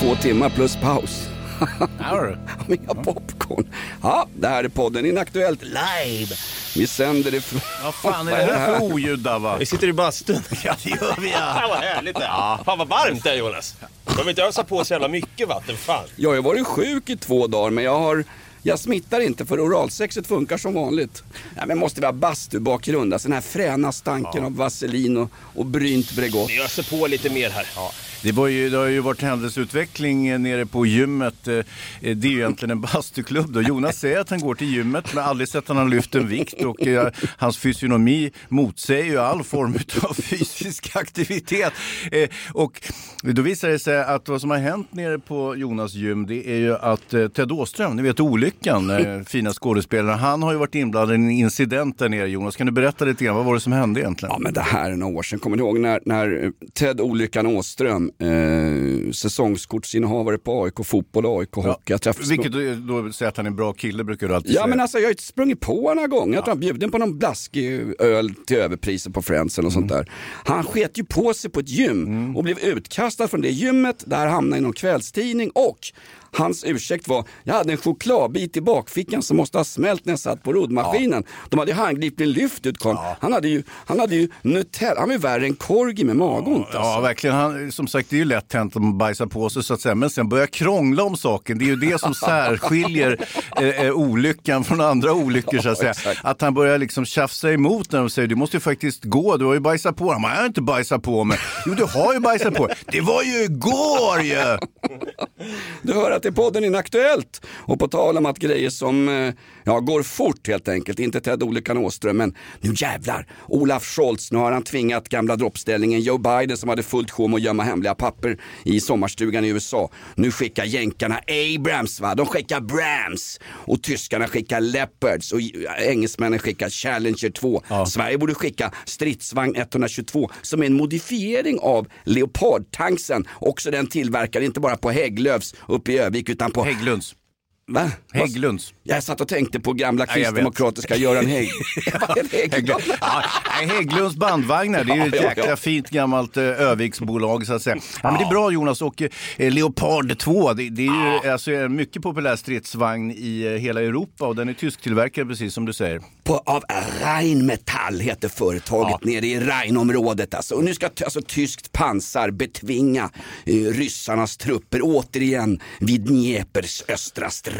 Två timmar plus paus. Med popcorn. Ja, det här är podden Inaktuellt live. Vi sänder ifrån... Vad fan är det här för oljud va? Vi sitter i bastun. Ja det gör vi ja. Fan vad härligt det är. Fan vad varmt det är Jonas. De vill inte ösa på så jävla mycket vatten. Fan. Jag har varit sjuk i två dagar men jag har... Jag smittar inte för oralsexet funkar som vanligt. Ja, men måste vi ha bastubakgrund, alltså den här fräna stanken av vaselin och, och brynt Bregott. Vi öser på lite mer här. Det, var ju, det har ju varit händelseutveckling eh, nere på gymmet. Eh, eh, Det är ju egentligen en bastuklubb då. Jonas säger att han går till gymmet men aldrig sett att han lyft en vikt och eh, hans fysionomi motsäger ju all form av fysisk aktivitet. Eh, och då visar det sig att vad som har hänt nere på Jonas gym det är ju att eh, Ted Åström, ni vet olyckan, fina skådespelaren, han har ju varit inblandad i en incident där nere Jonas. Kan du berätta lite grann, vad var det som hände egentligen? Ja men det här är några år sedan. Kommer ni ihåg när, när Ted Olyckan Åström, eh, säsongskortsinnehavare på AIK fotboll och AIK hockey. Träffade Vilket då, då säger att han är en bra kille brukar du alltid Ja säga. men alltså jag har ju sprungit på honom några gånger. Jag tror han bjuden på någon blaskig öl till överpriser på Friends eller något sånt där. Han sket ju på sig på ett gym och blev utkastad från det gymmet. Där hamnade i någon kvällstidning och Hans ursäkt var, jag hade en chokladbit i bakfickan som måste ha smält när jag satt på roddmaskinen. De hade ju handgripligen lyft ut karln. Han hade ju, han hade ju Nutella, han var ju värre än Corgi med magont. Ja, Alltså. verkligen. Han, som sagt, det är ju lätt hänt att man bajsar på sig så att säga. Men sen börja krångla om saken. Det är ju det som särskiljer eh, eh, olyckan från andra olyckor så att säga. Att han börjar liksom tjafsa emot när de säger du måste ju faktiskt gå, du har ju bajsat på dig. Han bara, Jag har inte bajsat på mig. Jo, du har ju bajsat på dig. Det var ju igår ju! Du hör till podden Inaktuellt. Och på tal om att grejer som eh, ja, går fort helt enkelt, inte Ted Olyckan Åström, men nu jävlar. Olaf Scholz, nu har han tvingat gamla droppställningen Joe Biden som hade fullt sjå med att gömma hemliga papper i sommarstugan i USA. Nu skickar jänkarna Abrams, va? de skickar Brams. Och tyskarna skickar Leopards och engelsmännen skickar Challenger 2. Sverige borde skicka stridsvagn 122 som är en modifiering av Leopardtanksen. Också den tillverkad inte bara på Hägglöfs uppe i Övik utan på... Hägglunds. Va? Hägglunds. Jag satt och tänkte på gamla Ja, kristdemokratiska Göran Hägg. Hägglund. Ja, Hägglunds bandvagnar, det är ju ett Ja, ja, jäkla ja. fint gammalt eh, Öviksbolag så att säga. Ja, men det är bra Jonas och eh, Leopard 2, det, det är ju alltså, en mycket populär stridsvagn i eh, hela Europa och den är tysktillverkad precis som du säger. på, av Rheinmetall heter företaget nere i Rheinområdet. Alltså. Och nu ska alltså, tyskt pansar betvinga eh, ryssarnas trupper återigen vid Dnepers östra strand.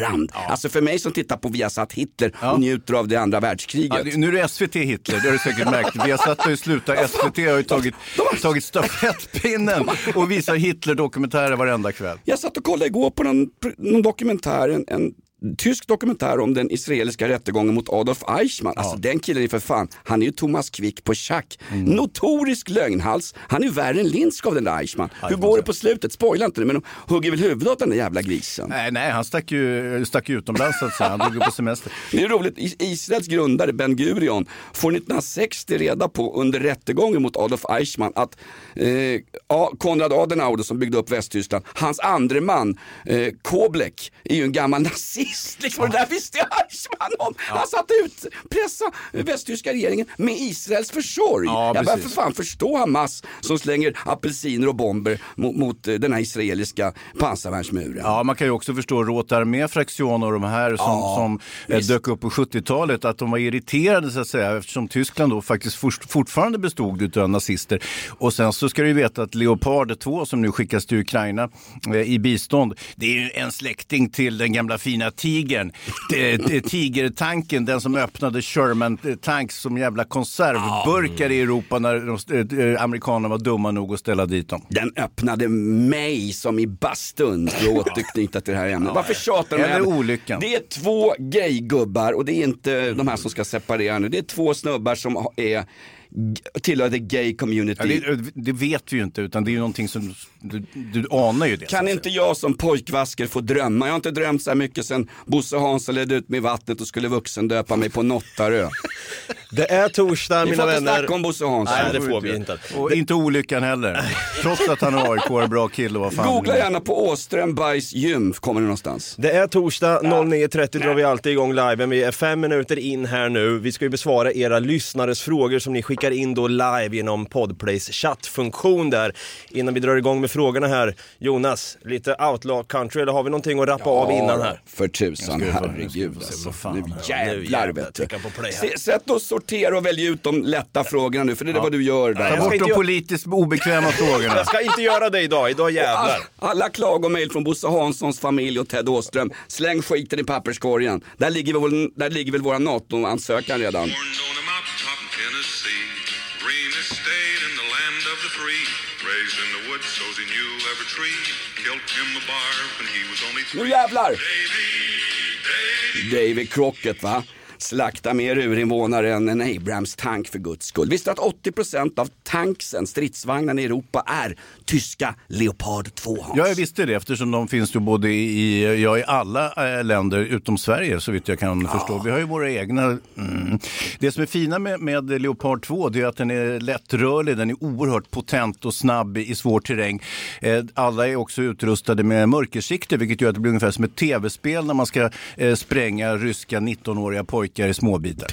Alltså för mig som tittar på Viasat Hitler och njuter av det andra världskriget. Ja, nu är det SVT Hitler, det har du säkert märkt. Vi har och slutat. SVT har ju tagit, tagit stafettpinnen och visar Hitler-dokumentärer varenda kväll. Jag satt och kollade igår på någon, någon dokumentär, en, en tysk dokumentär om den israeliska rättegången mot Adolf Eichmann. Alltså den killen är för fan, han är ju Thomas Quick på schack. Notorisk lögnhals. Han är ju värre än Lindskov den där Eichmann. Hur går det på slutet? Spoila inte nu, men de hugger väl huvudet av den där jävla grisen. Nej, nej han stack ju, stack ju utomlands så att säga. Han drog på semester. Det är roligt, Is- Israels grundare Ben Gurion får 1960 reda på under rättegången mot Adolf Eichmann att eh, ja, Konrad Adenauer som byggde upp Västtyskland, hans andre man eh, Koblek är ju en gammal nazist. Liksom. Och det där visste jag Eichmann om. Han satte ut, pressa västtyska regeringen med Israels försorg. Ja, jag börjar för fan förstå Hamas som slänger apelsiner och bomber mot, mot eh, den här israeliska pansarvärnsmuren. Ja, man kan ju också förstå Rote Armé-fraktion och de här som, som eh, visst. dök upp på 70-talet, att de var irriterade så att säga eftersom Tyskland då faktiskt for, fortfarande bestod av nazister. Och sen så ska du ju veta att Leopard 2 som nu skickas till Ukraina eh, i bistånd, det är ju en släkting till den gamla fina Tigern, eh, eh, Tigertanken, den som öppnade Sherman Tanks som jävla konservburkar i Europa när de, eh, amerikanerna var dumma nog att ställa dit dem. Den öppnade mig som i bastun, för att återknyta till det här ämnet. Varför tjatar de Eller olyckan. Det är två gaygubbar och det är inte de här som ska separera nu. Det är två snubbar som är tillhör the gay community. Ja, det, det vet vi ju inte, utan det är ju någonting som du, du anar ju det. Kan inte jag som pojkvasker få drömma? Jag har inte drömt så här mycket sen Bosse Hansson ledde ut mig i vattnet och skulle vuxendöpa mig på Nottarö. Det är torsdag Vi mina får inte vänner. snacka om Bosse Hansson. Nej, det får vi inte. Och inte olyckan heller. Trots att han är AIK bra kille och vad fan. Googla gärna på Åström Bajs gym, kommer det någonstans. Det är torsdag, 09.30 drar vi alltid igång liven. Vi är fem minuter in här nu. Vi ska ju besvara era lyssnares frågor som ni skickar in då live genom Podplays chattfunktion där. Innan vi drar igång med frågorna här, Jonas, lite outlaw country eller har vi någonting att rappa av innan här? För tusan, herregud alltså. Nu jävlar vet du. Sätt och sortera och välj ut de lätta frågorna nu, för det är vad du gör där. Ta bort de politiskt obekväma frågorna. Jag ska inte göra det idag, idag jävlar. All- Alla klagomail från Bosse Hanssons familj och Ted Åström, släng skiten i papperskorgen. Där ligger väl, där ligger väl våra NATO-ansökan redan. Nu jävlar! Davy Crockett va? Slakta mer urinvånare än en Abrams tank för guds skull. Visste att 80% av tanksen, stridsvagnarna i Europa är tyska Leopard 2 Hans? Ja, jag visste det eftersom de finns ju både i, ja, i alla eh, länder utom Sverige så vitt jag kan förstå. Vi har ju våra egna. Mm. Det som är fina med, med Leopard 2 det är att den är lättrörlig, den är oerhört potent och snabb i svår terräng. Eh, alla är också utrustade med mörkersikte vilket gör att det blir ungefär som ett tv-spel när man ska eh, spränga ryska 19-åriga pojkar pojkar i småbitar.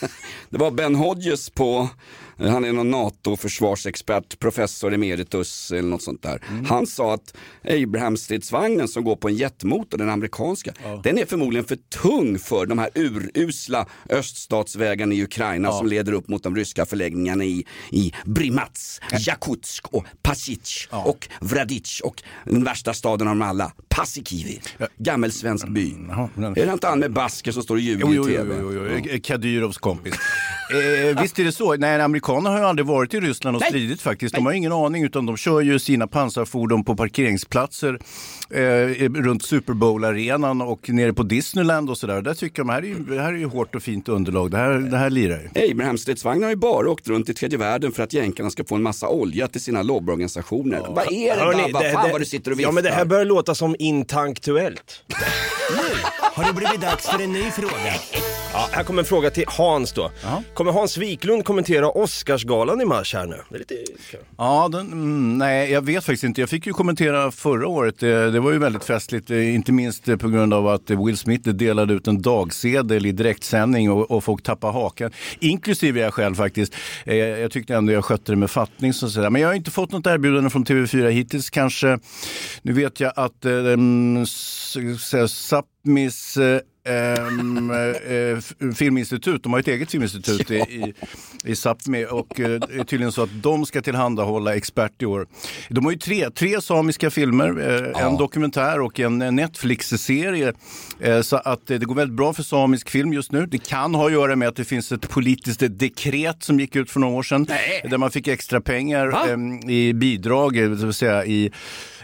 Det var Ben Hodges på, han är någon NATO-försvarsexpert, professor emeritus eller något sånt där. Han sa att Abrams-stridsvagnen som går på en jetmotor, den amerikanska, den är förmodligen för tung för de här urusla öststatsvägarna i Ukraina som leder upp mot de ryska förläggningarna i, i Brimats, Jakutsk och Pasic och Vradic och den värsta staden av dem alla, Paasikivi, gammelsvensk by. men- Är det inte han med basker som står och ljuger Jo, jo, i tv? jo, jo, jo. Kadyrovs kompis. Eh, visst är det så. Nej, amerikanerna har ju aldrig varit i Ryssland och Nej. stridit faktiskt. De har ingen aning utan de kör ju sina pansarfordon på parkeringsplatser eh, runt Super Bowl-arenan och nere på Disneyland och sådär. Där tycker de här är ju, det här är ju hårt och fint underlag. Det här, det här lirar ju. Abraham-stridsvagnar har ju bara åkt runt i tredje världen för att jänkarna ska få en massa olja till sina lobbyorganisationer. Vad är det Hörni, Dabba? Fan vad du sitter och viftar. Ja men det här börjar låta som intanktuellt. Har det blivit dags för en ny fråga? Ja, här kommer en fråga till Hans då. Kommer Hans Wiklund kommentera Oscarsgalan i mars här nu? Det är lite. Ja, den, mm, nej, jag vet faktiskt inte. Jag fick ju kommentera förra året. Det, det var ju väldigt festligt, eh, inte minst eh, på grund av att Will Smith delade ut en dagsedel i direktsändning och, och folk tappade hakan. Inklusive jag själv faktiskt. Eh, Jag tyckte ändå jag skötte det med fattning. Så säga. Men jag har inte fått något erbjudande från TV4 hittills. Kanske, nu vet jag att eh, Sápmis ehm, f- filminstitut, de har ett eget filminstitut i, i, i Sápmi och eh, det är tydligen så att de ska tillhandahålla expert i år. De har ju tre, tre samiska filmer, eh, en dokumentär och en Netflix-serie. Så att det går väldigt bra för samisk film just nu. Det kan ha att göra med att det finns ett politiskt dekret som gick ut för några år sedan där man fick extra pengar eh, i bidrag, det vill säga i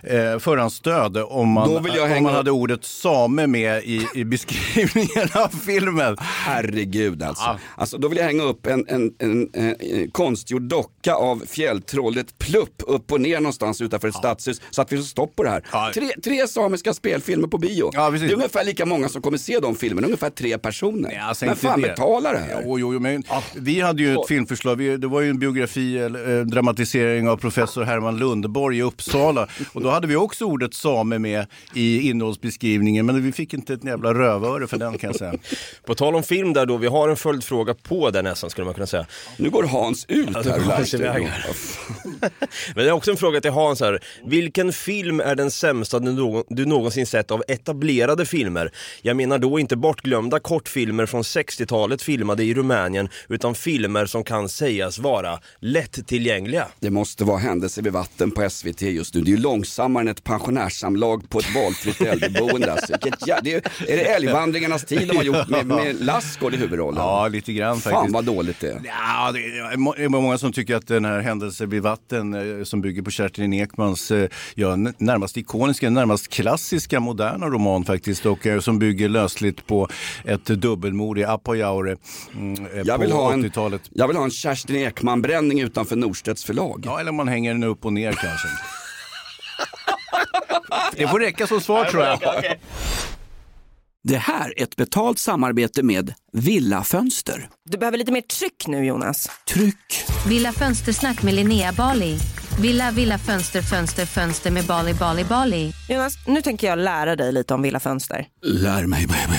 eh, förhandsstöd om man, om hänga man hade ordet same med i, i beskrivningen av filmen. Herregud alltså. alltså. Då vill jag hänga upp en, en, en, eh, konstgjord docka av fjälltrollet Plupp upp och ner någonstans utanför ett stadshus så att vi får stopp på det här. Ja. Tre, tre samiska spelfilmer på bio. Precis. det är ungefär lika många som kommer se de filmerna, ungefär tre personer. Alltså Men inte fan det. betala det här. Jo, jo, jo, men vi hade ju ett filmförslag. Vi, det var ju en biografi, eller, eh, dramatisering av professor Herman Lundborg i Uppsala. Och då hade vi också ordet same med i innehållsbeskrivningen. Men vi fick inte ett jävla rövöre för den kan jag säga. På tal om film där då, vi har en följdfråga på den nästan skulle man kunna säga. Nu går Hans ut Ja, här här. Men det är också en fråga till Hans här. Vilken film är den sämsta du, någon, du någonsin sett av etablerade filmer? Jag menar då inte bortglömda kortfilmer från 60-talet filmade i Rumänien, utan filmer som kan sägas vara lättillgängliga. Det måste vara händelser vid vatten på SVT just nu. Det är ju långsamt långsammare än ett pensionärssamlag på ett valfritt äldreboende. Alltså. Det är, är det älgvandringarnas tid de har gjort med, med Lassgård i huvudrollen? Ja, lite grann Fan faktiskt. vad dåligt det är. Ja, det är många som tycker att den här händelsen vid vatten eh, som bygger på Kerstin Ekmans eh, ja, närmast ikoniska, närmast klassiska moderna roman faktiskt och eh, som bygger lösligt på ett dubbelmord i Apojaure mm, Jag på vill, ha en, 80-talet. jag vill ha en Kerstin Ekman-bränning utanför Norstedts förlag. Ja, eller man hänger den upp och ner kanske. Det får räcka som svar tror jag. Det här är ett betalt samarbete med Villa Fönster. Du behöver lite mer tryck nu Jonas. Tryck! Villa Fönstersnack med Linnea Bali. Villa, villa, fönster, fönster, fönster med Bali, Bali, Bali. Jonas, nu tänker jag lära dig lite om Villa Fönster. Lär mig baby.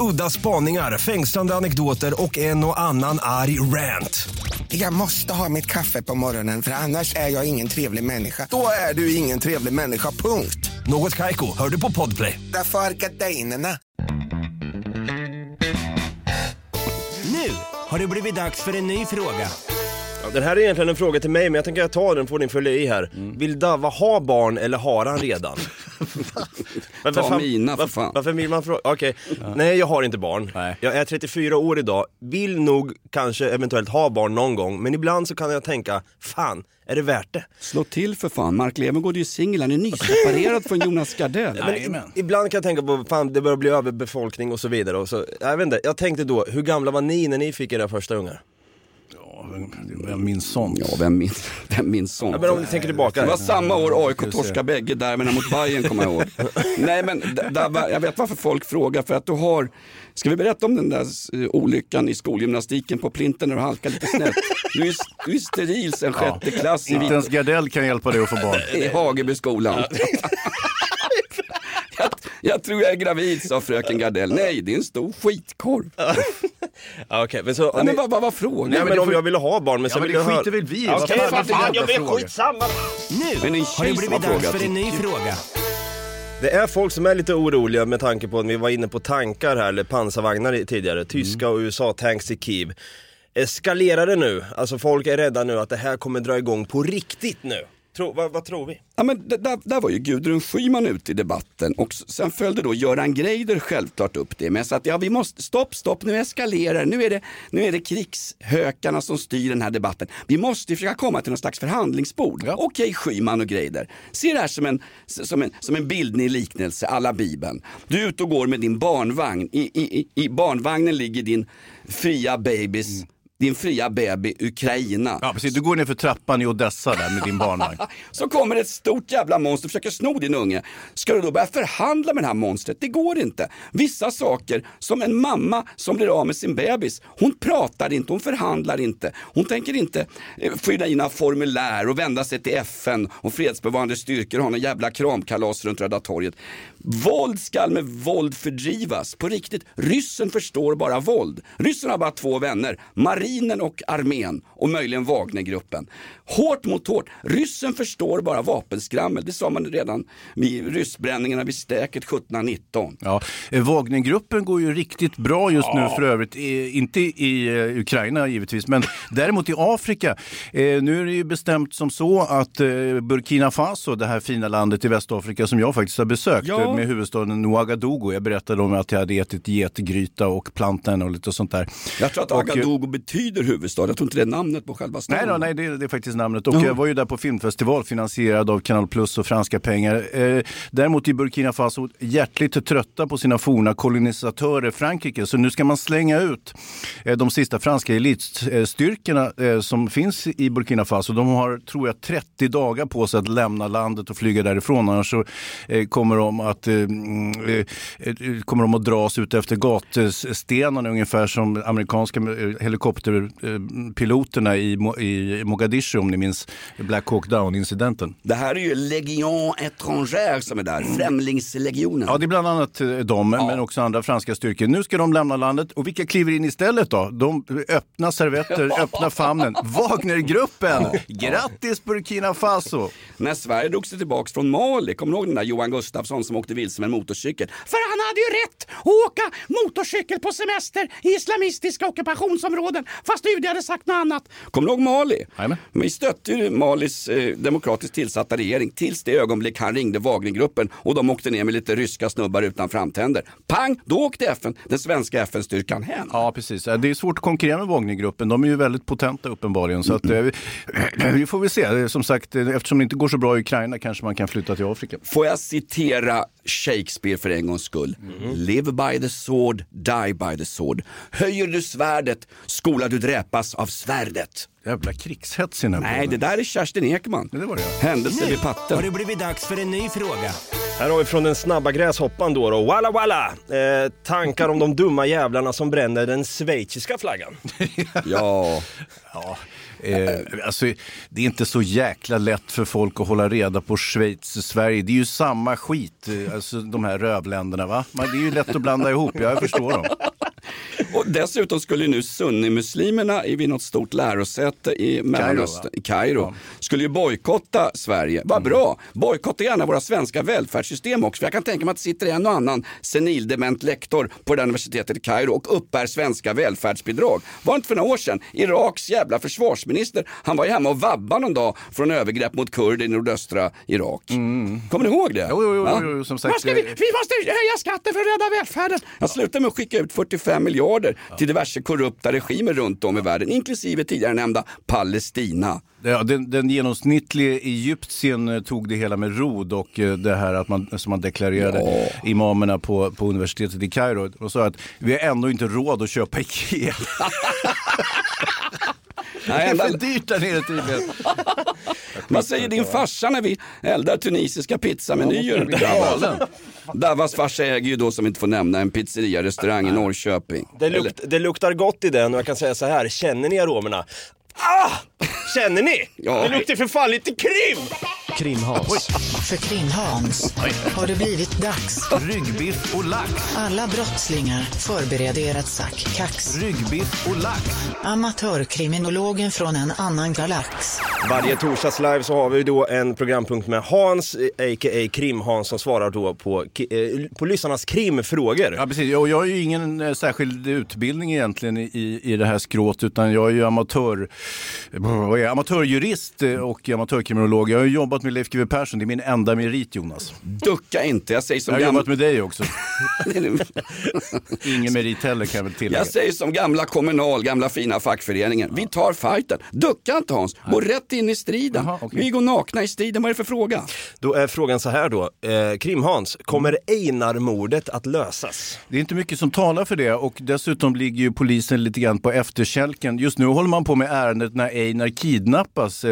Udda spaningar, fängslande anekdoter och en och annan arg rant. Jag måste ha mitt kaffe på morgonen för annars är jag ingen trevlig människa. Då är du ingen trevlig människa, punkt. Något Kaiko, hör du på Podplay. Därför är gardinerna. Nu har det blivit dags för en ny fråga. Ja, den här är egentligen en fråga till mig, men jag tänker jag tar den får ni följa i här. Mm. Vill Dava ha barn eller har han redan? Varför Ta mina, för fan. Varför vill man fråga? Okej, nej jag har inte barn. Nej. Jag är 34 år idag, vill nog kanske eventuellt ha barn någon gång, men ibland så kan jag tänka, fan, är det värt det? Slå till för fan, Mark Levengood är ju singel, han är nyseparerad från Jonas Gardell. Men ibland kan jag tänka på, fan det börjar bli överbefolkning och så vidare. Och så, jag vet inte, jag tänkte då, hur gamla var ni när ni fick era första ungar? Ja, vem- minns sånt? Ja, vem minns, vem minns sånt? Ja, men om ni tänker tillbaka. Det var samma år AIK ska vi se. torskade bägge där, men mot Bayern kommer jag ihåg. Nej men där, jag vet varför folk frågar, för att du har, ska vi berätta om den där olyckan i skolgymnastiken på plinten när du halkade lite snett? Du är, du är steril sen sjätte klass i, Inte ens Gardell kan hjälpa dig att få barn. i Hagebyskolan. jag, jag tror jag är gravid, sa fröken Gardell. Nej, det är en stor skitkorv. Ja, Okej, men så... Nej, men vad, vad var frågan? Nej men om jag ville ha barn men sen Ja, men det skiter väl vi i. Ja, Vad Okej, fan är fan, jag fråga? skitsamma! Nu har det blivit dags för en ny fråga. Det är folk som är lite oroliga med tanke på att vi var inne på tankar här, eller pansarvagnar tidigare. Tyska och USA-tanks i Kiev. Eskalerar det nu? Alltså folk är rädda nu att det här kommer dra igång på riktigt nu. Tro, vad, vad tror vi? Ja, men där, där var ju Gudrun Schyman ute i debatten och sen följde då Göran Greider självklart upp det med så att ja, vi måste, stopp, stopp, nu eskalerar nu är det, nu är det krigshökarna som styr den här debatten. Vi måste ju försöka komma till någon slags förhandlingsbord. Okej Schyman och Greider, se det här som en, som en, som en bildlig liknelse, alla Bibeln. Du är ute och går med din barnvagn, i, i, i- i barnvagnen ligger din fria babys din fria baby Ukraina. Ja, precis. Du går ner för trappan i Odessa där med din barnvagn. Så kommer ett stort jävla monster och försöker sno din unge. Ska du då börja förhandla med det här monstret? Det går inte. Vissa saker, som en mamma som blir av med sin bebis, hon pratar inte, hon förhandlar inte. Hon tänker inte eh, fylla i några formulär och vända sig till FN och fredsbevarande styrkor och ha någon jävla kramkalas runt Röda torget. Våld skall med våld fördrivas. På riktigt, ryssen förstår bara våld. Ryssen har bara två vänner, marinen och armén och möjligen Wagnergruppen. Hårt mot hårt. Ryssen förstår bara vapenskrammel. Det sa man redan vid ryssbränningarna vid Stäket 1719. Ja, eh, Wagnergruppen går ju riktigt bra just nu Ja. för övrigt. Inte i eh, Ukraina givetvis, men däremot i Afrika. Eh, Nu är det ju bestämt som så att Burkina Faso, det här fina landet i Västafrika som jag faktiskt har besökt Ja. med huvudstaden Ouagadougou. Jag berättade om att jag hade ätit getgryta och plantan och lite sånt där. Jag tror att eh, Agadogo betyder huvudstad. Jag tror inte det är namnet på själva staden. Nej, då, nej det, det är faktiskt namnet. Och Ja. jag var ju där på filmfestival finansierad av Kanal Plus och franska pengar. Eh, däremot i Burkina Faso hjärtligt trötta på sina forna kolonisatörer Frankrike. Så nu ska man slänga ut eh, de sista franska elitstyrkorna eh, som finns i Burkina Faso. De har, tror jag, 30 dagar på sig att lämna landet och flyga därifrån. Annars så eh, kommer, de att, eh, mm, eh, kommer de att dras ut efter gatstenarna ungefär som amerikanska eh, helikopterpiloterna i, Mo- i Mogadishu om ni minns Black Hawk Down-incidenten. Det här är ju Legion étrangère som är där, Främlingslegionen. Ja, det är bland annat eh, de, men också andra franska styrkor. Nu ska de lämna landet och vilka kliver in istället då? De öppna servetter, öppna famnen. Wagnergruppen! Grattis Burkina Faso! När Sverige drog sig tillbaka från Mali, kommer du ihåg den där Johan Gustafsson som åkte vilse med en motorcykel? För han hade ju rätt att åka motorcykel på semester i islamistiska ockupationsområden fast UD hade sagt något annat. Kommer du ihåg Mali? Jajamän. Vi stötte ju Malis eh, demokratiskt tillsatta regering tills det ögonblick han ringde Wagnergruppen och de åkte ner med lite ryska snubbar utan framtänder. Pang, då åkte FN, den svenska FN-styrkan hem. Ja, precis. Det är svårt att konkurrera med Wagnergruppen. De är ju väldigt potenta uppenbarligen. Så att, eh, vi- får väl se. Som sagt, eh, eftersom det inte går så bra i Ukraina kanske man kan flytta till Afrika. Får jag citera Shakespeare för en gångs skull? Live by the sword, die by the sword. Höjer du svärdet, skola du dräpas av svärdet. Jävla krigshets i den här Nej, podden. det där är Kerstin Ekman. Det var det ja. Händelse vid patten. Har det blivit dags för en ny fråga? Här har vi från den snabba gräshoppan då, då. Walla walla! Eh, tankar om de dumma jävlarna som bränner den schweiziska flaggan. Ja. Ja, eh, alltså, det är inte så jäkla lätt för folk att hålla reda på Schweiz och Sverige. Det är ju samma skit, eh, alltså de här rövländerna va? Men det är ju lätt att blanda ihop, jag förstår dem. Och dessutom skulle nu sunnimuslimerna vid något stort lärosäte i Mellanöstern, i Kairo, skulle ju bojkotta Sverige. Vad bra! Bojkotta gärna våra svenska välfärdssystem också. För jag kan tänka mig att det sitter en och annan senildement lektor på det universitetet i Kairo och uppbär svenska välfärdsbidrag. Var det inte för några år sedan Iraks jävla försvarsminister, han var ju hemma och vabbade någon dag från övergrepp mot kurder i nordöstra Irak. Kommer ni ihåg det? Mm. Jo, jo, jo, jo, som sagt, vi, eh, vi måste höja skatten för att rädda välfärden. Jag slutar med att skicka ut 45 miljarder till diverse korrupta regimer runt om i världen, inklusive tidigare nämnda Palestina. Ja, den, den genomsnittliga egyptien eh, tog det hela med ro och eh, det här att man, som man deklarerade imamerna på, på universitetet i Kairo. Och sa att vi har ändå inte råd att köpa Ikea. Det är för dyrt där nere tydligen. Vad säger din farsa när vi eldar tunisiska pizzamenyer? Galen. Davas farsa äger ju då, som vi inte får nämna, en pizzeria-restaurang i Norrköping. Det, lukt, det luktar gott i den och jag kan säga så här, känner ni aromerna? Ah! Känner ni? Ja. Det luktar för fan lite krim! Krimhans. För Krimhans har det blivit dags. Ryggbiff och lax. Alla brottslingar förbereder er att sack kax. Ryggbiff och lax. Amatörkriminologen från en annan galax. Varje torsdags live så har vi då en programpunkt med Hans, eh, a.k.a. Krim-Hans, som svarar då på, eh, på lyssnarnas krimfrågor. Ja, precis. Och jag har ju ingen eh, särskild utbildning egentligen i, i det här skrået utan jag är ju amatör, vad är amatörjurist eh, och amatörkriminolog. Jag har jobbat med Leif GW Persson, det är min enda merit Jonas. Ducka inte, jag säger som Jag har gammal... jobbat med dig också. Ingen merit heller kan jag väl tillägga. Jag säger som gamla kommunal, gamla fina fackföreningen. Vi tar fighten. Ducka inte Hans, gå rätt in i striden. Vi går nakna i striden, vad är det för fråga? Då är frågan så här då. Eh, Krim-Hans, kommer Einar-mordet att lösas? Det är inte mycket som talar för det och dessutom ligger ju polisen lite grann på efterkälken. Just nu håller man på med ärendet när Einar kidnappas eh,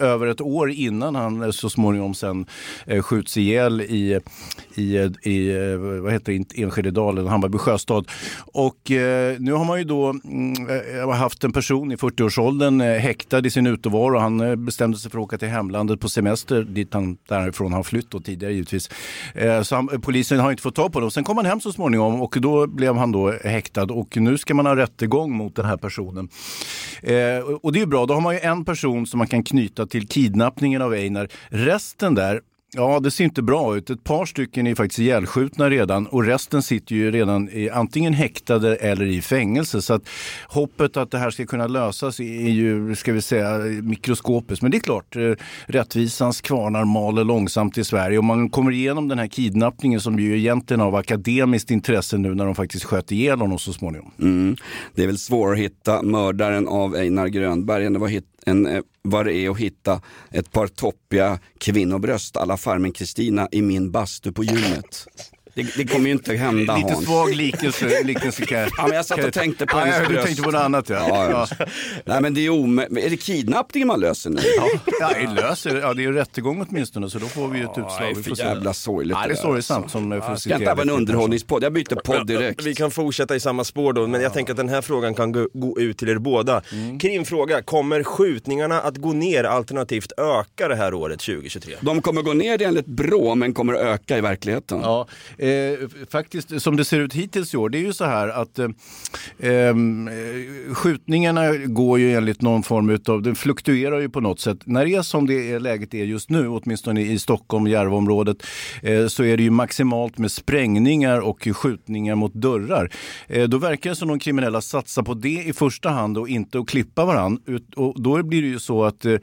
över ett år innan han eh, så småningom sen eh, skjuts ihjäl i, i, i eh, vad heter det, Enskededalen, Hammarby sjöstad. Och eh, nu har man ju då mm, haft en person i 40-årsåldern häktad i sin utevaro. Han bestämde sig för att åka till hemlandet på semester, dit han därifrån har flytt då tidigare givetvis. Så han, polisen har inte fått tag på honom. Sen kom han hem så småningom och då blev han då häktad och nu ska man ha rättegång mot den här personen. Eh, och det är ju bra, då har man ju en person som man kan knyta till kidnappningen av Einar. Resten där, Ja, det ser inte bra ut. Ett par stycken är faktiskt ihjälskjutna redan och resten sitter ju redan i, antingen häktade eller i fängelse. Så att hoppet att det här ska kunna lösas är ju, ska vi säga, mikroskopiskt. Men det är klart, eh, rättvisans kvarnar maler långsamt i Sverige. Om man kommer igenom den här kidnappningen som ju egentligen av akademiskt intresse nu när de faktiskt sköt ihjäl honom så småningom. Mm. Det är väl svårare att hitta mördaren av Einar Grönberg än det var hit, en eh, vad det är att hitta ett par toppiga kvinnobröst alla farmen Kristina i min bastu på gymmet. Det, det kommer ju inte hända Lite Hans. svag liknelse, liknelse kan jag... Ja, men jag satt och tänkte på ja, hennes ja, Du tänkte på något annat ja. Ja, ja. Nej men det är omö- Är det kidnappningen man löser nu? Ja, ja, det löser ja, det är ju rättegång åtminstone så då får vi ju ett utslag. det är för får jävla sorgligt Ja, det är sorgsamt alltså. som eh, att Ska inte citera ha en Leif underhållningspodd, jag byter podd direkt. Vi kan fortsätta i samma spår då, men jag tänker att den här frågan kan gå, gå ut till er båda. Mm. Krimfråga, kommer skjutningarna att gå ner alternativt öka det här året 2023? De kommer gå ner enligt Brå men kommer att öka i verkligheten. Ja, eh, Eh, faktiskt som det ser ut hittills i år, det är ju så här att eh, ehm, eh skjutningarna går ju enligt någon form utav, den fluktuerar ju på något sätt. När det är som det är, läget är just nu, åtminstone i Stockholm, Järvaområdet, eh, så är det ju maximalt med sprängningar och skjutningar mot dörrar. Eh, då verkar det som de kriminella satsar på det i första hand och inte att klippa varann. Ut, och då blir det ju så att eh,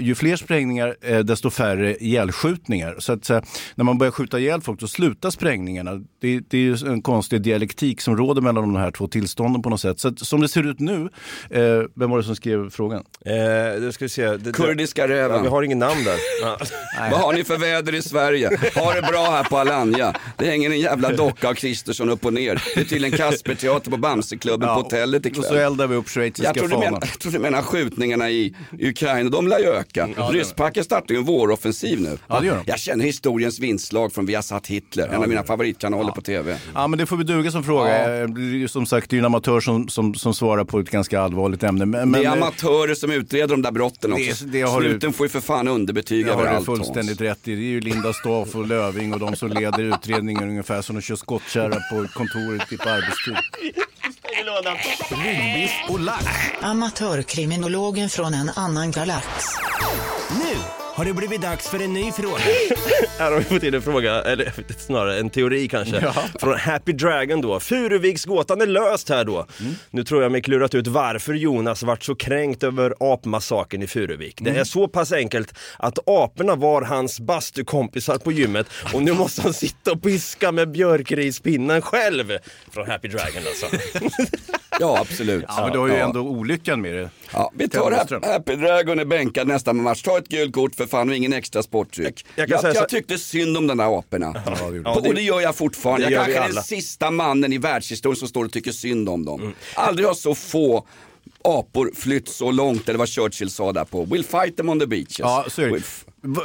ju fler sprängningar, eh, desto färre ihjälskjutningar. Så att, eh, när man börjar skjuta ihjäl folk, då slutar sprängningarna. Det, det är ju en konstig dialektik som råder mellan de här två tillstånden på något sätt. Så att, som det ser ut nu, eh, vem var det som skrev frågan? Eh, då ska vi se. Det, Kurdiska räven. Ja, vi har ingen namn där. Ja. Vad har ni för väder i Sverige? Ha det bra här på Alanya. Det hänger en jävla docka av Kristersson upp och ner. Det är tydligen Kasperteater på Bamseklubben Ja, på hotellet Och så ikväll. eldar vi upp schweiziska Jag fanan. menar, jag tror du menar skjutningarna i Ukraina, de lär ju öka. Ja, det Rysspacken startar ju en våroffensiv nu. Ja, det gör de. Jag känner historiens vingslag från Viasat Hitler, en av mina favoritkanaler på tv. Ja, men det får vi duga som fråga. Eh, det är ju Som sagt, det är ju en amatör som, som, som svarar på ett ganska allvarligt ämne. Men, det är men, eh, amatörer som utreder de där brotten Det- också. det har du- Sluten får ju för fan underbetyg Det har du överallt. fullständigt rätt i. Det är ju Linda Staff och Löving och de som leder utredningen ungefär som de kör skottkärra på kontoret typ på arbetstid. Ryggbiff och lax. Amatörkriminologen från en annan galax. Nu har det blivit dags för en ny fråga. Här har vi fått in en fråga, eller snarare en teori kanske, från Happy Dragon då. Furuviksgåtan är löst här då. Nu tror jag mig klurat ut varför Jonas vart så kränkt över apmassakern i Furuvik. Det är så pass enkelt att aporna var hans bastukompisar på gymmet och nu måste han sitta och piska med björkrispinnen själv. Från Happy Dragon alltså. Ja, absolut. Ja, men du har ju Ja. ändå olyckan med det. Ja, vi tar. Happy, Happy Dragon är bänkad nästa match. Ta ett gult kort för fan och ingen extra sporttryck. Jag Jag, jag, så- tyckte synd om den där aporna. det gjorde och det gör jag fortfarande. Jag kanske är den sista mannen i världshistorien som står och tycker synd om dem. Mm. Aldrig har så få apor flytt så långt, eller vad Churchill sa där på. We'll fight them on the beaches. Ja, så är det.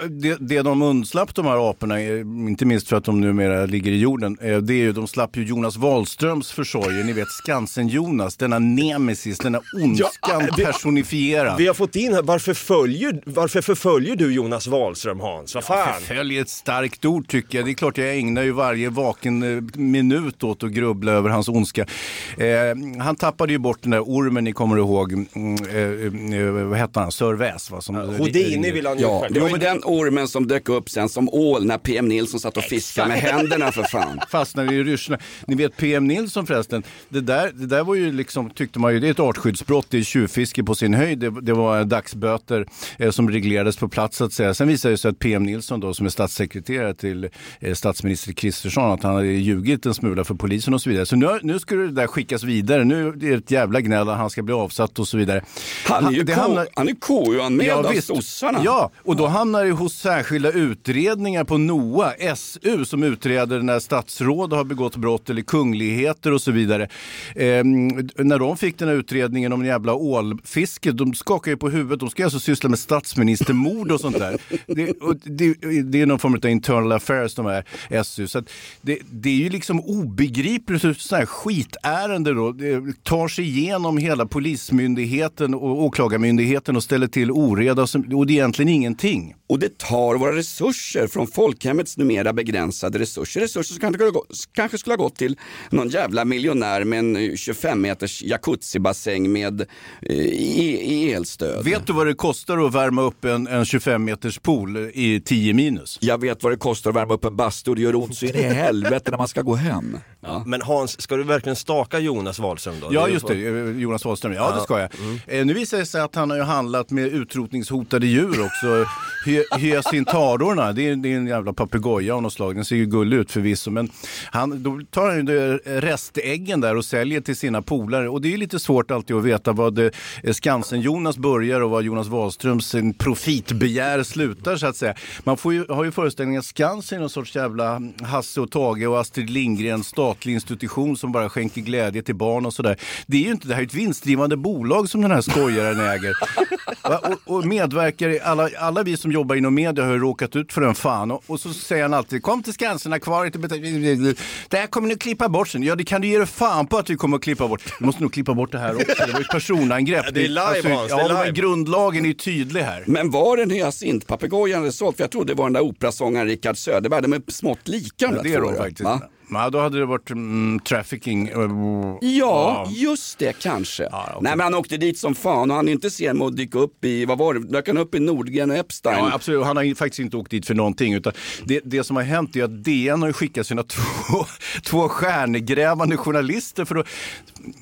Det, det de undslapp de här aporna, eh, inte minst för att de numera ligger i jorden, eh, det är ju de slapp ju Jonas Wahlströms försorger, ni vet Skansen-Jonas, denna nemesis, denna ondskan Ja, det- personifierad. Vi har fått in här, varför, följer, varför förföljer du Jonas Wahlström Hans? Vad fan? Förfölj är ett starkt ord tycker jag. Det är klart jag ägnar ju varje vaken eh, minut åt att grubbla över hans ondska. Eh, han tappade ju bort den där ormen ni kommer ihåg. Mm, eh, eh, vad hette han? Sir Väs? Som, Houdini vill han ju Ja, Jo, men den ormen som dök upp sen som ål när PM Nilsson satt och fiskade med händerna för fan. Fastnade i ryssarna. Ni vet PM Nilsson förresten, det där, det där var ju liksom, tyckte man ju, det är ett artskyddsbrott, det är tjuvfiske på sin höjd. Det, det var dagsböter eh, som reglerades på plats så att säga. Sen visade det sig att PM Nilsson då, som är statssekreterare till eh, statsminister Kristersson, att han hade ljugit en smula för polisen och så vidare. Så nu, nu skulle det där skickas vidare. Nu är det ett jävla gnäll att han ska bli avsatt och så vidare. Han är ju det K- hamnar- han är KU-anmäld Ja, av sossarna. Ja, och då hamnar hamnar hos särskilda utredningar på NOA, SU, som utreder när statsråd har begått brott eller kungligheter och så vidare. Eh, när de fick den här utredningen om jävla ålfiske, de skakar ju på huvudet. De ska alltså syssla med statsministermord och sånt där. Det, och det, det är någon form av internal affairs, de här SU. Så att det, det är ju liksom obegripligt hur sådana här skitärende då det tar sig igenom hela polismyndigheten och åklagarmyndigheten och ställer till oreda och det är egentligen ingenting. Och det tar våra resurser från folkhemmets numera begränsade resurser. Resurser som kanske, skulle ha gått- kanske skulle ha gått till någon jävla miljonär med en 25 meters jacuzzibassäng med eh, i, i elstöd. Vet du vad det kostar att värma upp en, en 25 meters pool i 10 minus? Jag vet vad det kostar att värma upp en bastu och det gör ont så in i helvete när man ska gå hem. Men Hans, ska du verkligen staka Jonas Wahlström då? Ja, just det. eh, Jonas Wahlström. Ja, Ja. det ska jag. Eh, Nu visar det sig att han har ju handlat med utrotningshotade djur också. Hy- Hyacintarorna, det är, det är en jävla papegoja av något slag. Den ser ju gullig ut förvisso. Men han, då tar han ju restäggen där och säljer till sina polare. Och det är ju lite svårt alltid att veta vad eh, Skansen-Jonas börjar och vad Jonas Wahlströms eh, profitbegär slutar så att säga. Man får ju, har ju föreställningen att Skansen är någon sorts jävla Hasse och Tage och Astrid Lindgren statlig institution som bara skänker glädje till barn och sådär. Det är ju inte, det här är ett vinstdrivande bolag som den här skojaren äger. Och, och medverkar i, alla, alla vi som jobbar inom media har ju råkat ut för den fan. Och, och så säger han alltid, kom till Skansen, ha kvar lite bet- Det här kommer ni att klippa bort sen. Ja, det kan du ge dig fan på att vi kommer att klippa bort. Vi måste nog klippa bort det här också. Det var ju ett personangrepp. Ja, det är live, Hans, det är ja, live. men Grundlagen är tydlig här. Men var det en hyacintpapegoja han hade sålt? För jag trodde det var den där operasångaren Rickard Söderberg. De är smått lika de Ja, där det är de ja. faktiskt. Va? Ja, då hade det varit mm, trafficking. Ja, just det kanske. Nej men han åkte dit som fan och han är inte sen med att dyka upp i, vad var det, dök han upp i Nordgren och Epstein? Ja, absolut. Han har faktiskt inte åkt dit för någonting. Utan det, det som har hänt är att DN har skickat sina två, två stjärnegrävande journalister för att...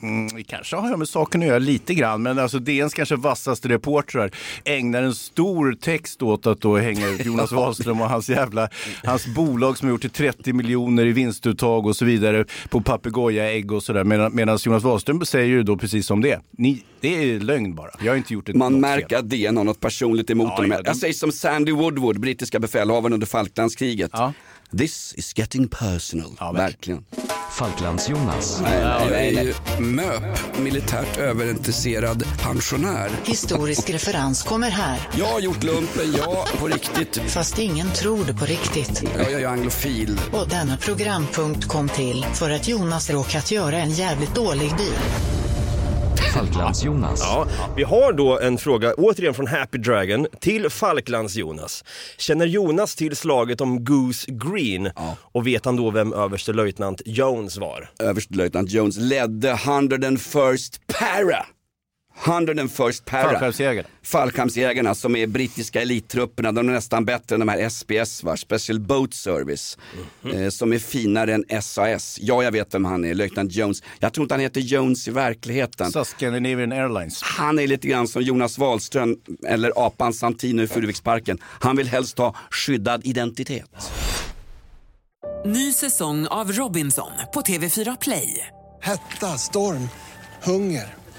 Mm, kanske har med saken att göra lite grann, men alltså DNs kanske vassaste reportrar ägnar en stor text åt att då hänga ut Jonas Wahlström och hans jävla, hans bolag som har gjort till 30 miljoner i vinstuttag och så vidare på papegojaägg och sådär. Medan, medan Jonas Wahlström säger ju då precis som det. Ni, det är lögn bara. Jag har inte gjort ett Man märker att DN har något personligt emot Ja, honom. ja, de- Jag säger som Sandy Woodward, brittiska befälhavaren under Falklandskriget. This is getting personal. verkligen. Falklands-Jonas. Jag är ju MÖP, militärt överintresserad pensionär. Historisk referens kommer här. Jag har gjort lumpen, ja, på riktigt. Fast ingen tror det på riktigt. Ja, jag är anglofil. Och denna programpunkt kom till för att Jonas råkat göra en jävligt dålig deal. Falklands-Jonas. Ja, vi har då en fråga, återigen från Happy Dragon, till Falklands-Jonas. Känner Jonas till slaget om Goose Green? Och vet han då vem överstelöjtnant Jones var? Överstelöjtnant Jones ledde 101st Para. 101st Para. Fallskärmsjägarna. Fallskärmsjägarna som är brittiska elittrupperna. De är nästan bättre än de här SPS, va? Special Boat Service. Eh, som är finare än SAS. Ja, jag vet vem han är, löjtnant Jones. Jag tror inte han heter Jones i verkligheten. Så Scandinavian Airlines. Han är lite grann som Jonas Wahlström eller apan Santino i Furuviksparken. Han vill helst ha skyddad identitet. Ny säsong av Robinson på TV4 Play. Hetta, storm, hunger.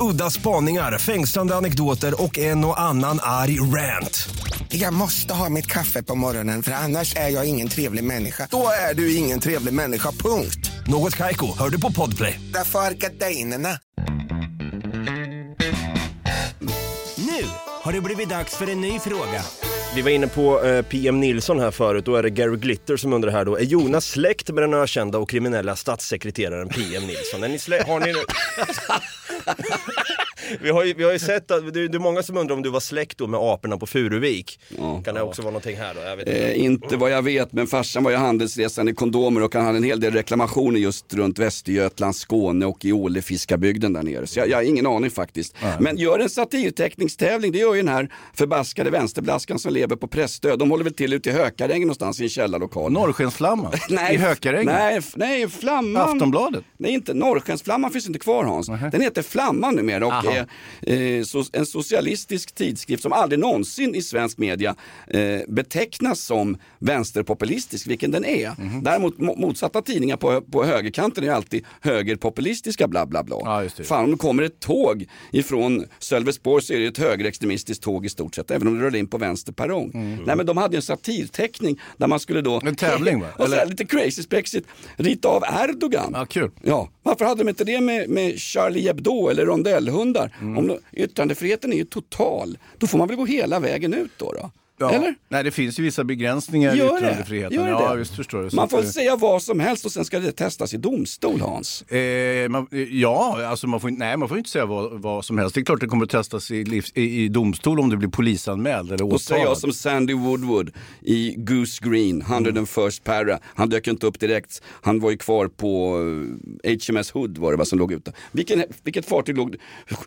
Udda spaningar, fängslande anekdoter och en och annan arg rant. Jag måste ha mitt kaffe på morgonen för annars är jag ingen trevlig människa. Då är du ingen trevlig människa, punkt. Något Kaiko, hör du på Podplay. Därför är gardinerna. Nu har det blivit dags för en ny fråga. Vi var inne på eh, PM Nilsson här förut, då är det Gary Glitter som undrar här då, är Jonas släkt med den ökända och kriminella statssekreteraren PM Nilsson? Är ni slä- har ni... vi, har ju, vi har ju sett att, det, det är många som undrar om du var släkt då med aporna på Furuvik. Kan det också vara någonting här då? Jag vet inte. Eh, inte vad jag vet, men farsan var ju handelsresande i kondomer och han hade en hel del reklamationer just runt Västergötland, Skåne och i Ålefiskabygden där nere. Så jag, jag har ingen aning faktiskt. Men gör en satirteckningstävling, det gör ju den här förbaskade vänsterblaskan som lever på pressstöd. De håller väl till ute i Hökarängen någonstans i en källarlokal. Norrskensflamman Nej, i Hökarängen. Nej, nej, Flamman. Aftonbladet. Nej, inte Norrskensflamman finns inte kvar Hans. Den heter Flamman numera och Aha. Är eh, en socialistisk tidskrift som aldrig någonsin i svensk media eh, betecknas som vänsterpopulistisk, vilken den är. Mhm. Däremot mo- motsatta tidningar på, på högerkanten är alltid högerpopulistiska bla bla bla. Fan om det kommer ett tåg ifrån Sölvesborg så är det ett högerextremistiskt tåg i stort sett, även om det rör in på vänster perrong. Nej men de hade en satirteckning där man skulle då... En tävling, va? Och så här, lite crazy spexigt, rita av Erdogan. Ja, kul. Ja, varför hade de inte det med, med Charlie Hebdo eller rondellhundar? Mm. Om de, yttrandefriheten är ju total, då får man väl gå hela vägen ut då? då? Ja. Eller? Nej, det finns ju vissa begränsningar i Gör det? yttrandefriheten. Gör ja, det? visst förstår du. Så Man får det- säga vad som helst och sen ska det testas i domstol Hans. Eh, man, ja, alltså man får, inte- nej, man får inte säga vad, vad som helst. Det är klart det kommer att testas i, livs, i, i domstol om det blir polisanmäld eller Då säger jag åtalad. som Sandy Woodward i Goose Green, 101st Para. Han dök inte upp direkt. Han var ju kvar på eh, HMS Hood var det va, som låg ute. Vilken, vilket fartyg låg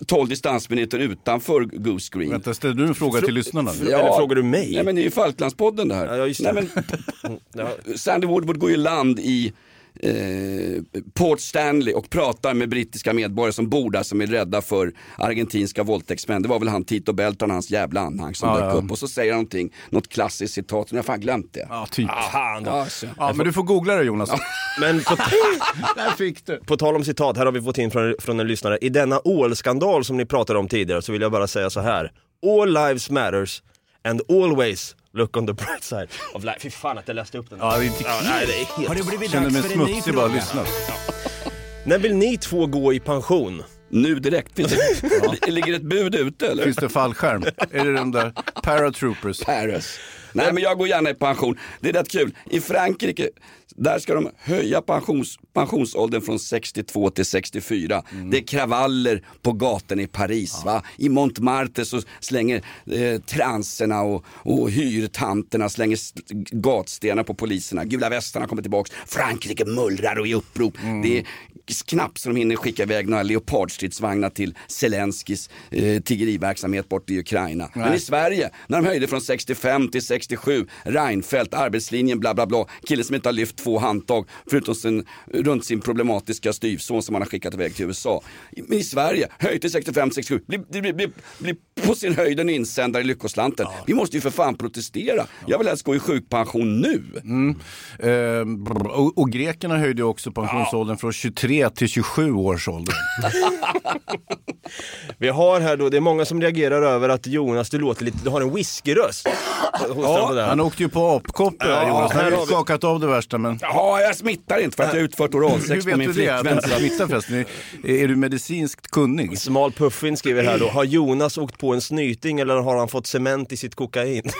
12 distansminuter utanför Goose Green? Vänta, ställer du en fråga till lyssnarna? nu? Eller frågar du mig? Nej men det är ju Falklandspodden det här. Ja, just Nej, det. men, Ja. Sandy Woodward går ju i land i eh, Port Stanley och pratar med brittiska medborgare som bor där som är rädda för argentinska våldtäktsmän. Det var väl han Tito Belton och hans jävla anhang som Ja, dök ja. upp. Och så säger han någonting, något klassiskt citat, nu har jag fan glömt det. Ja, typ. Då. Ja, så. Ja, men du får googla det Jonas. Men på, Där fick du. på tal om citat, här har vi fått in från, från en lyssnare. I denna ålskandal som ni pratade om tidigare så vill jag bara säga så här. All lives matters and always look on the bright side of life. Fy fan att jag läste upp den. Ja, det är inte Ja, nej, det är helt... Har det blivit dags för en ny fråga? lyssna. När vill ni två gå i pension? Nu direkt. Finns det, Ligger ett bud ute eller? Finns det fallskärm? är det de där paratroopers? Paris. Nej men jag går gärna i pension. Det är rätt kul. I Frankrike, där ska de höja pensions, pensionsåldern från 62 till 64. Det är kravaller på gatorna i Paris. Va? I Montmartre så slänger eh, transerna och, och hyrtanterna slänger gatstenar på poliserna. Gula västarna kommer tillbaks. Frankrike mullrar och i upprop. Det är knappt så de hinner skicka iväg några leopardstridsvagnar till Zelenskyjs eh, tiggeriverksamhet bort i Ukraina. Men i Sverige, när de höjde från 65 till 67, Reinfeldt, arbetslinjen, bla bla bla, kille som inte har lyft två handtag förutom sin, runt sin problematiska styvson som han har skickat iväg till USA. Men i Sverige, höjt till 65, 67, blir bli, bli, bli, på sin höjd en insändare i Lyckoslanten. Vi måste ju för fan protestera. Jag vill helst gå i sjukpension nu. Mm. Eh, och, och grekerna höjde också pensionsåldern från 23 till 27 års ålder. Vi har här då, det är många som reagerar över att Jonas, du låter lite, du har en whiskyröst. Ja, han åkte ju på apkoppor Ja, Jonas. Han har ju vi- skakat av det värsta men... Ja, jag smittar inte för att jag utfört Hur oralsex på vet min du det? Att du flickvän. inte smittar förresten? Är, är du medicinskt kunnig? Smal Puffin skriver här då, har Jonas åkt på en snyting eller har han fått cement i sitt kokain?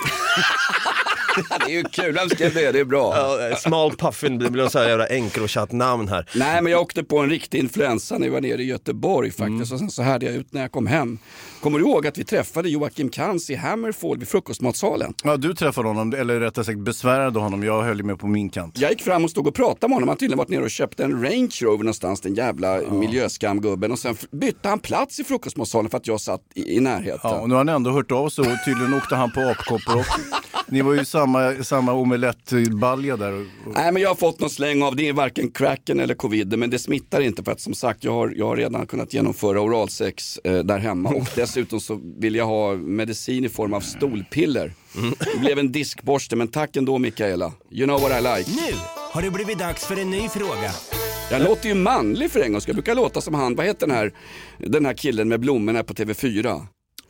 Det är ju kul, vem skrev det? Det är bra. Ja, Smal Puffin, det blir sån här jävla Encrochat-namn här. Nej men jag åkte på en riktig influensa när jag var nere i Göteborg faktiskt och sen så hade jag ut när jag kom hem. Kommer du ihåg att vi träffade Joakim Kans i Hammerfall vid frukostmatsalen? Ja, du träffade honom, eller rättare sagt besvärade honom. Jag höll med på min kant. Jag gick fram och stod och pratade med honom. Han har tydligen varit nere och köpt en Range Rover någonstans, den jävla miljöskamgubben. Och sen bytte han plats i frukostmatsalen för att jag satt i, i närheten. Ja, och nu har han ändå hört av sig och tydligen åkte han på apkoppor också. Ni var ju samma, samma omelettbalja där. Nej men jag har fått någon släng av, det är varken cracken eller covid, men det smittar inte för att som sagt jag har, jag har redan kunnat genomföra oralsex eh, där hemma och dessutom så vill jag ha medicin i form av stolpiller. Det blev en diskborste men tack ändå Mikaela. You know what I like. Nu har det blivit dags för en ny fråga. Jag låter ju manlig för en gång, jag brukar låta som han, vad heter den här, den här killen med blommorna på TV4?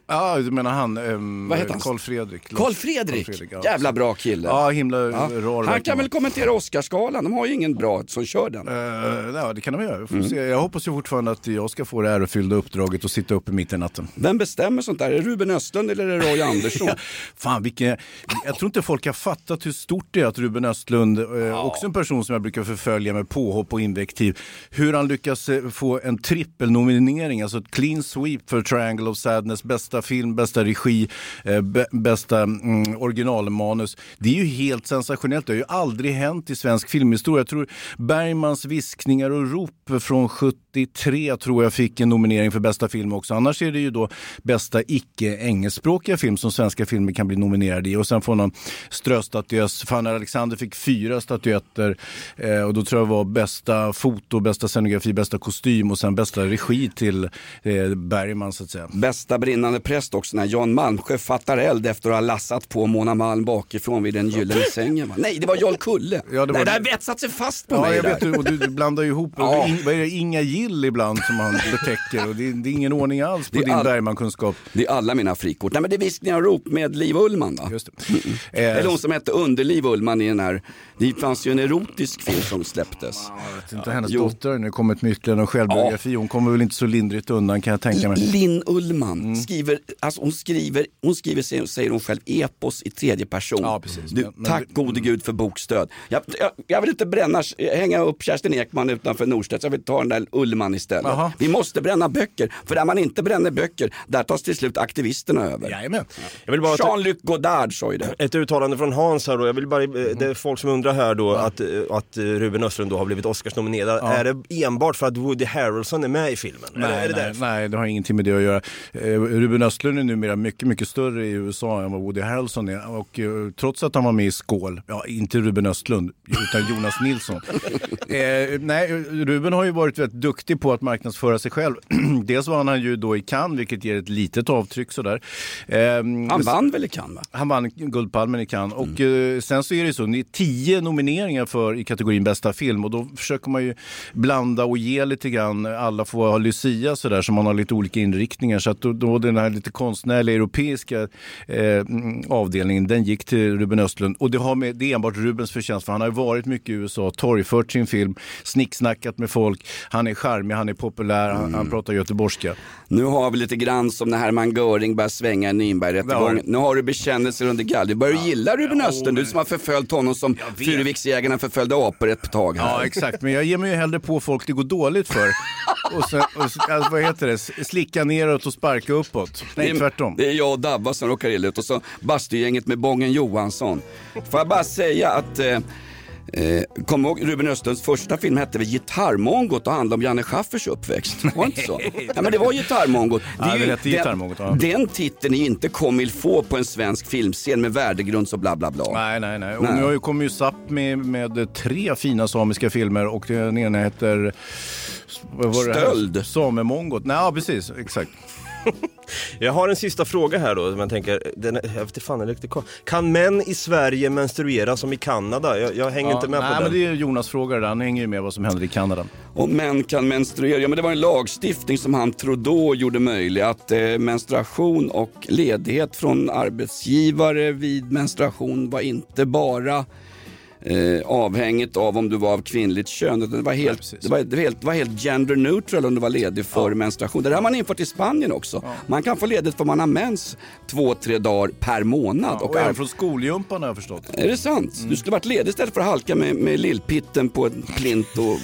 Ja, du menar han, um, Vad heter han? Carl Fredrik. Carl Fredrik, Carl Fredrik, ja. jävla bra kille. Ja, himla Ja. rar Han kan väl kommentera Oscarsgalan, de har ju ingen bra som kör den. Eh, ja, det kan de göra. Mm. Jag hoppas ju fortfarande att jag ska få det ärofyllda uppdraget att sitta uppe mitt i natten. Vem bestämmer sånt där? Är det Ruben Östlund eller är det Roy Andersson? Fan, vilken... Jag tror inte folk har fattat hur stort det är att Ruben Östlund, eh, också en person som jag brukar förfölja med påhopp och invektiv, hur han lyckas eh, få en trippelnominering, alltså ett clean sweep för Triangle of Sadness, bästa Bästa film, bästa regi, eh, bästa mm, originalmanus. Det är ju helt sensationellt, det har ju aldrig hänt i svensk filmhistoria. Jag tror Bergmans viskningar och rop från 73 tror jag fick en nominering för bästa film också. Annars är det ju då bästa icke-engelskspråkiga film som svenska filmer kan bli nominerade i. Och sen får någon ströstatyös. Fanny Alexander fick fyra statyetter eh, och då tror jag det var bästa foto, bästa scenografi, bästa kostym och sen bästa regi till eh, Bergman så att säga. Bästa brinnande präst också när Jan Malmsjö fattar eld efter att ha lassat på Mona Malm bakifrån vid den gyllene sängen. Va? Nej, det var Jarl Kulle. Ja, det var det har vetsat sig fast på Ja, mig jag där. vet, och du, blandar ju ihop, Ja. In, vad är det, Inga Gill ibland som han betäcker och det, det är ingen ordning alls på din all- Bergman-kunskap. Det är alla mina frikort. Nej men det är viskningar och rop med Liv Ullman va? Just det. Eller hon som hette Underliv Ullman i den här, det fanns ju en erotisk film som släpptes. Jag vet inte, hennes Jo. dotter har nu kommit med ytterligare en självbiografi. Hon kommer väl inte så lindrigt undan kan jag tänka mig. Linn Ullman Mm. skriver, alltså hon skriver, hon skriver säger- hon själv, epos i tredje person. Ja, precis. Du, Men- men- tack gode gud för bokstöd. Jag, jag, jag vill inte bränna, hänga upp Kerstin Ekman utanför Norstedts, jag vill ta den där Ullman istället. Jaha. Vi måste bränna böcker, för där man inte bränner böcker, där tas till slut aktivisterna över. Jajamän. Jag vill bara ta Jean-Luc Godard sa ju det. ett uttalande från Hans här då. Jag vill bara, eh, det är folk som undrar här då att, eh, att eh, Ruben Östlund då har blivit Oscarsnominerad. Ja. Är det enbart för att Woody Harrelson är med i filmen? Nej, är det nej, därför? nej, det har ingenting med det att göra. Eh, Ruben Östlund är numera mycket, mycket större i USA än vad Woody Harrelson är. Och eh, trots att han var med i Skål, ja inte Ruben Östlund, utan Jonas Nilsson. Eh, nej, Ruben har ju varit väldigt duktig på att marknadsföra sig själv. Dels var han ju då i Cannes, vilket ger ett litet avtryck sådär. Eh, Han vann väl i Cannes va? Han vann Guldpalmen i Cannes. Mm. Och eh, sen så är det så, det är tio nomineringar för i kategorin bästa film och då försöker man ju blanda och ge lite grann. Alla får ha Lucia sådär så man har lite olika inriktningar. Så att då, då den här lite konstnärliga europeiska eh, mm, avdelningen, den gick till Ruben Östlund. Och det, har med, det är enbart Rubens förtjänst för han har ju varit mycket i USA, torgfört sin film, snicksnackat med folk. Han är charmig, han är populär, han, Mm. han pratar göteborgska. Nu har vi lite grann som när Hermann Göring börjar svänga i Nürnbergrättegången. Ja. Nu har du bekännelser under gall. Du börjar gilla Ruben Östlund, du som har förföljt honom som Furuviksjägarna förföljde apor ett tag. Här. Ja, exakt. Men jag ger mig ju hellre på folk det går dåligt för. Och sen, och, alltså, vad heter det? Slicka neråt och sparka uppåt. Nej, Det är- tvärtom. Det är jag och Dabba som råkar illa ut och så bastugänget med Bången Johansson. Får jag bara säga att eh, Eh, Kom ihåg Ruben Östlunds första film hette väl Gitarrmongot och handlade om Janne Schaffers uppväxt? Var det inte så? ja men det var Gitarrmongot. Ja, det Gitarrmongot, ja. den, den titeln är inte comme il faut på en svensk filmscen med värdegrund och bla bla bla. Nej, nej, nej. Och Nej. nu har ju SAP med, med tre fina samiska filmer och den ena heter... Det? Stöld. Samemongot. Nej, ja, precis. Exakt. Jag har en sista fråga här då, som jag tänker, den, är- jag vet fan, är riktigt. Kan män i Sverige menstruera som i Kanada? Jag, jag hänger Ja, inte med nej, på men den. det är Jonas fråga där. Han hänger ju med vad som händer i Kanada. Och män kan menstruera. Ja, men det var en lagstiftning som han Trudeau gjorde möjlig. Att eh, menstruation och ledighet från arbetsgivare vid menstruation var inte bara eh, avhängigt av om du var av kvinnligt kön. Det var helt, det var, det var helt, det var helt gender neutral om du var ledig för menstruation. Det där har man infört i Spanien också. Man kan få ledigt för man har mens två, tre dagar per månad. Och, och även från skolgympan har jag förstått. är det sant? Du skulle varit ledig istället för att halka med, med lillpitten på en plint och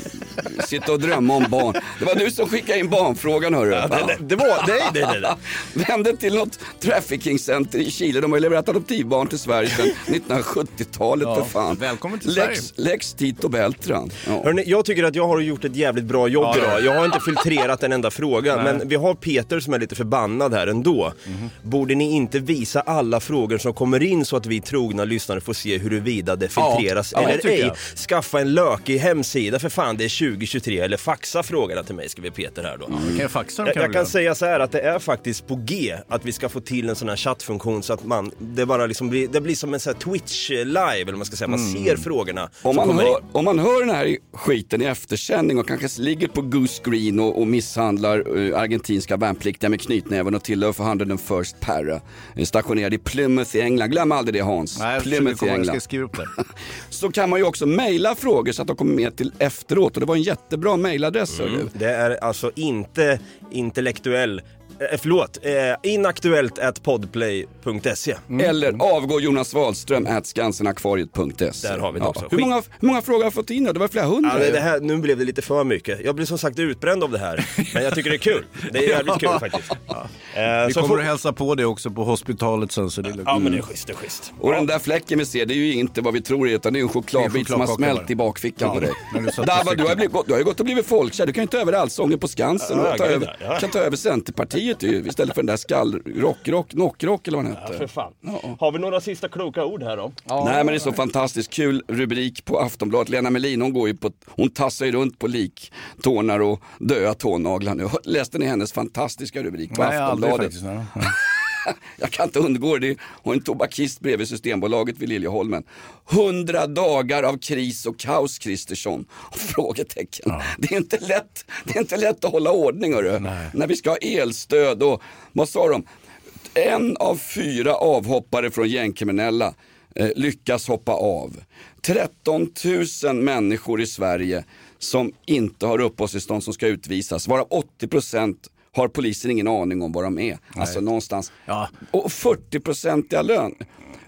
sitta och drömma om barn. Det var du som skickade in barnfrågan hörru. Ja, det, det, det var, nej, nej, nej, nej. Vände till något trafficking-center i Chile. De har ju levererat adoptivbarn till Sverige sedan 1970-talet Ja, för fan. Välkommen till Lex, Lex Tito Beltran. Ja. Hörrni, jag tycker att jag har gjort ett jävligt bra jobb Ja, idag. Jag har inte filtrerat en enda fråga, Nej. men vi har Peter som är lite förbannad här ändå. Borde ni inte visa alla frågor som kommer in så att vi trogna lyssnare får se huruvida det filtreras ja, eller ej? jag. Skaffa en lökig hemsida för fan, det är 2023 eller faxa frågorna till mig skriver Peter här då. Vi kan faxa dem Jag, kan jag vi kan säga så här att det är faktiskt på G att vi ska få till en sån här chattfunktion så att man, det bara liksom blir, det blir som en sån här Twitch live eller man ska säga, man Mm. ser frågorna Om man, hör, in. om man hör den här skiten i eftersändning och kanske ligger på Goose Green och, och misshandlar eh, argentinska värnpliktiga med knytnäven och tillhör för 101st Para, eh, stationerad i Plymouth i England. Glöm aldrig det Hans. Nej, Plymouth i England. Så kan man ju också mejla frågor så att de kommer med till efteråt och det var en jättebra mejladress. Mm. Det är alltså inte intellektuell, eh, förlåt, eh, inaktuellt at podplay.se. Eller avgå Jonas Wahlström at skansenakvariet.se. Där har vi det också. Hur, många, hur många frågor har jag fått in? Det var flera hundra. Ja, det, här, nu blev det lite för mycket. Jag blir som sagt utbränd av det här. Men jag tycker det är kul. Det är jävligt kul faktiskt. Eh, Vi så kommer får- att hälsa på det också på hospitalet sen så det är lugnt. Ja men det är schysst, det är schysst. Och den där fläcken vi ser, det är ju inte vad vi tror det är, utan det är en chokladbit som har smält i bakfickan Ja, på dig. du Dabba, du har, blivit, du har ju gått och blivit folkkär, du kan ju ta över Allsången på Skansen Ja, och ta gud, över, ja. kan ta över Centerpartiet ju, istället för den där skall, rock, rock, knockrock eller vad den Ja, hette. för fan. Har vi några sista kloka ord här då? Nej men det är så fantastiskt kul rubrik på Aftonbladet. Lena Melin hon går ju på, hon tassar ju runt på liktårnar och döda tånaglar nu. Läste ni hennes fantastiska rubrik på Nej, aldrig Aftonbladet? faktiskt. Ja. Jag kan inte undgå det. Och en tobakist bredvid Systembolaget vid Liljeholmen. Hundra dagar av kris och kaos Kristersson. Frågetecken. Det, är inte lätt, det är inte lätt att hålla ordning hörru. När vi ska ha elstöd och vad sa de? En av fyra avhoppare från gängkriminella eh, lyckas hoppa av. 13 000 människor i Sverige som inte har uppehållstillstånd som ska utvisas. Varav 80 procent har polisen ingen aning om var de är. Alltså någonstans. Och 40-procentiga lön.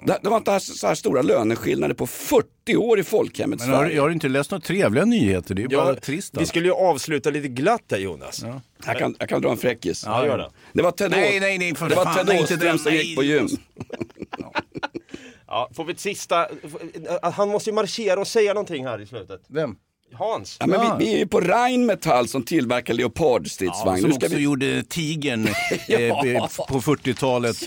Det, det var inte så här stora löneskillnader på 40 år i folkhemmets Men har, jag har inte läst några trevliga nyheter, det är bara trist. vi alltså. skulle ju avsluta lite glatt där Jonas. Jag kan, jag kan dra en fräckis. Ja, gör det. Det var Ted, Nej, nej, nej, för det var Ted nej, inte Åström som nej. gick på gym. Ja, får vi ett sista, han måste ju marschera och säga någonting här i slutet. Vem? Hans. Ja, men vi, vi är ju på Rheinmetall som tillverkar Leopardstridsvagn. som Nu ska också vi... gjorde Tigern Ja. eh, på 40-talet.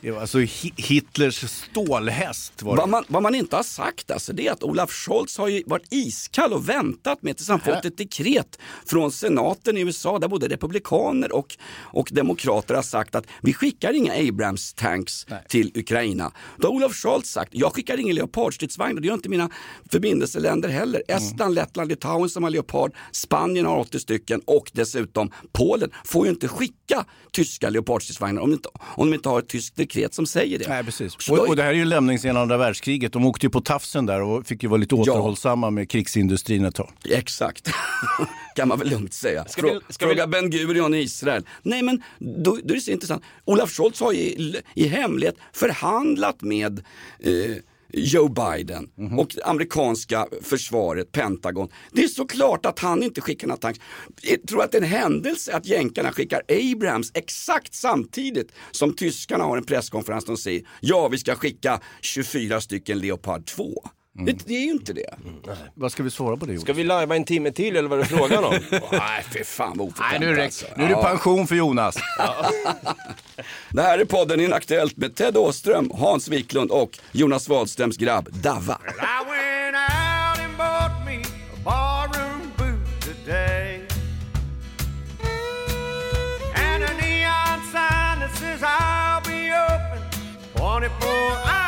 Det var Alltså Hi- Hitlers stålhäst var det. Vad man, vad man inte har sagt alltså, det är att Olaf Scholz har ju varit iskall och väntat med tills han fått ett dekret från senaten i USA där både republikaner och, och demokrater har sagt att vi skickar inga Abrams tanks till Ukraina. Då har Olaf Scholz sagt, jag skickar ingen Leopardstridsvagn och det gör inte mina förbindelseländer heller. Estland, Lettland, Litauen som har Leopard, Spanien har 80 stycken och dessutom Polen får ju inte skicka tyska Leopardstridsvagnar om, inte- om de inte har ett tyskt dekret som säger det. Nej, precis. Och, och det här är ju lämningsen andra världskriget. De åkte ju på tafsen där och fick ju vara lite återhållsamma med krigsindustrin ett tag. Exakt, kan man väl lugnt säga. Ska Frå- vi- ska vi- Fråga Ben Gurion i Israel. Nej men då, då är det så intressant. Olaf Scholz har ju i, i hemlighet förhandlat med eh, Joe Biden Mhm. och det amerikanska försvaret, Pentagon. Det är så klart att han inte skickar några tanks. Jag tror att det är en händelse att jänkarna skickar Abrams exakt samtidigt som tyskarna har en presskonferens där de säger ja vi ska skicka 24 stycken Leopard 2. Det, det är ju inte det. Vad ska vi svara på det Jonas? Ska vi lajva en timme till eller vad är det frågan om? Nej, för fan vad Nej, nu, är det, alltså. nu är det pension för Jonas. Det här är podden Inaktuellt med Ted Åström, Hans Wiklund och Jonas Wahlströms grabb Dava. I'll be open 24 hours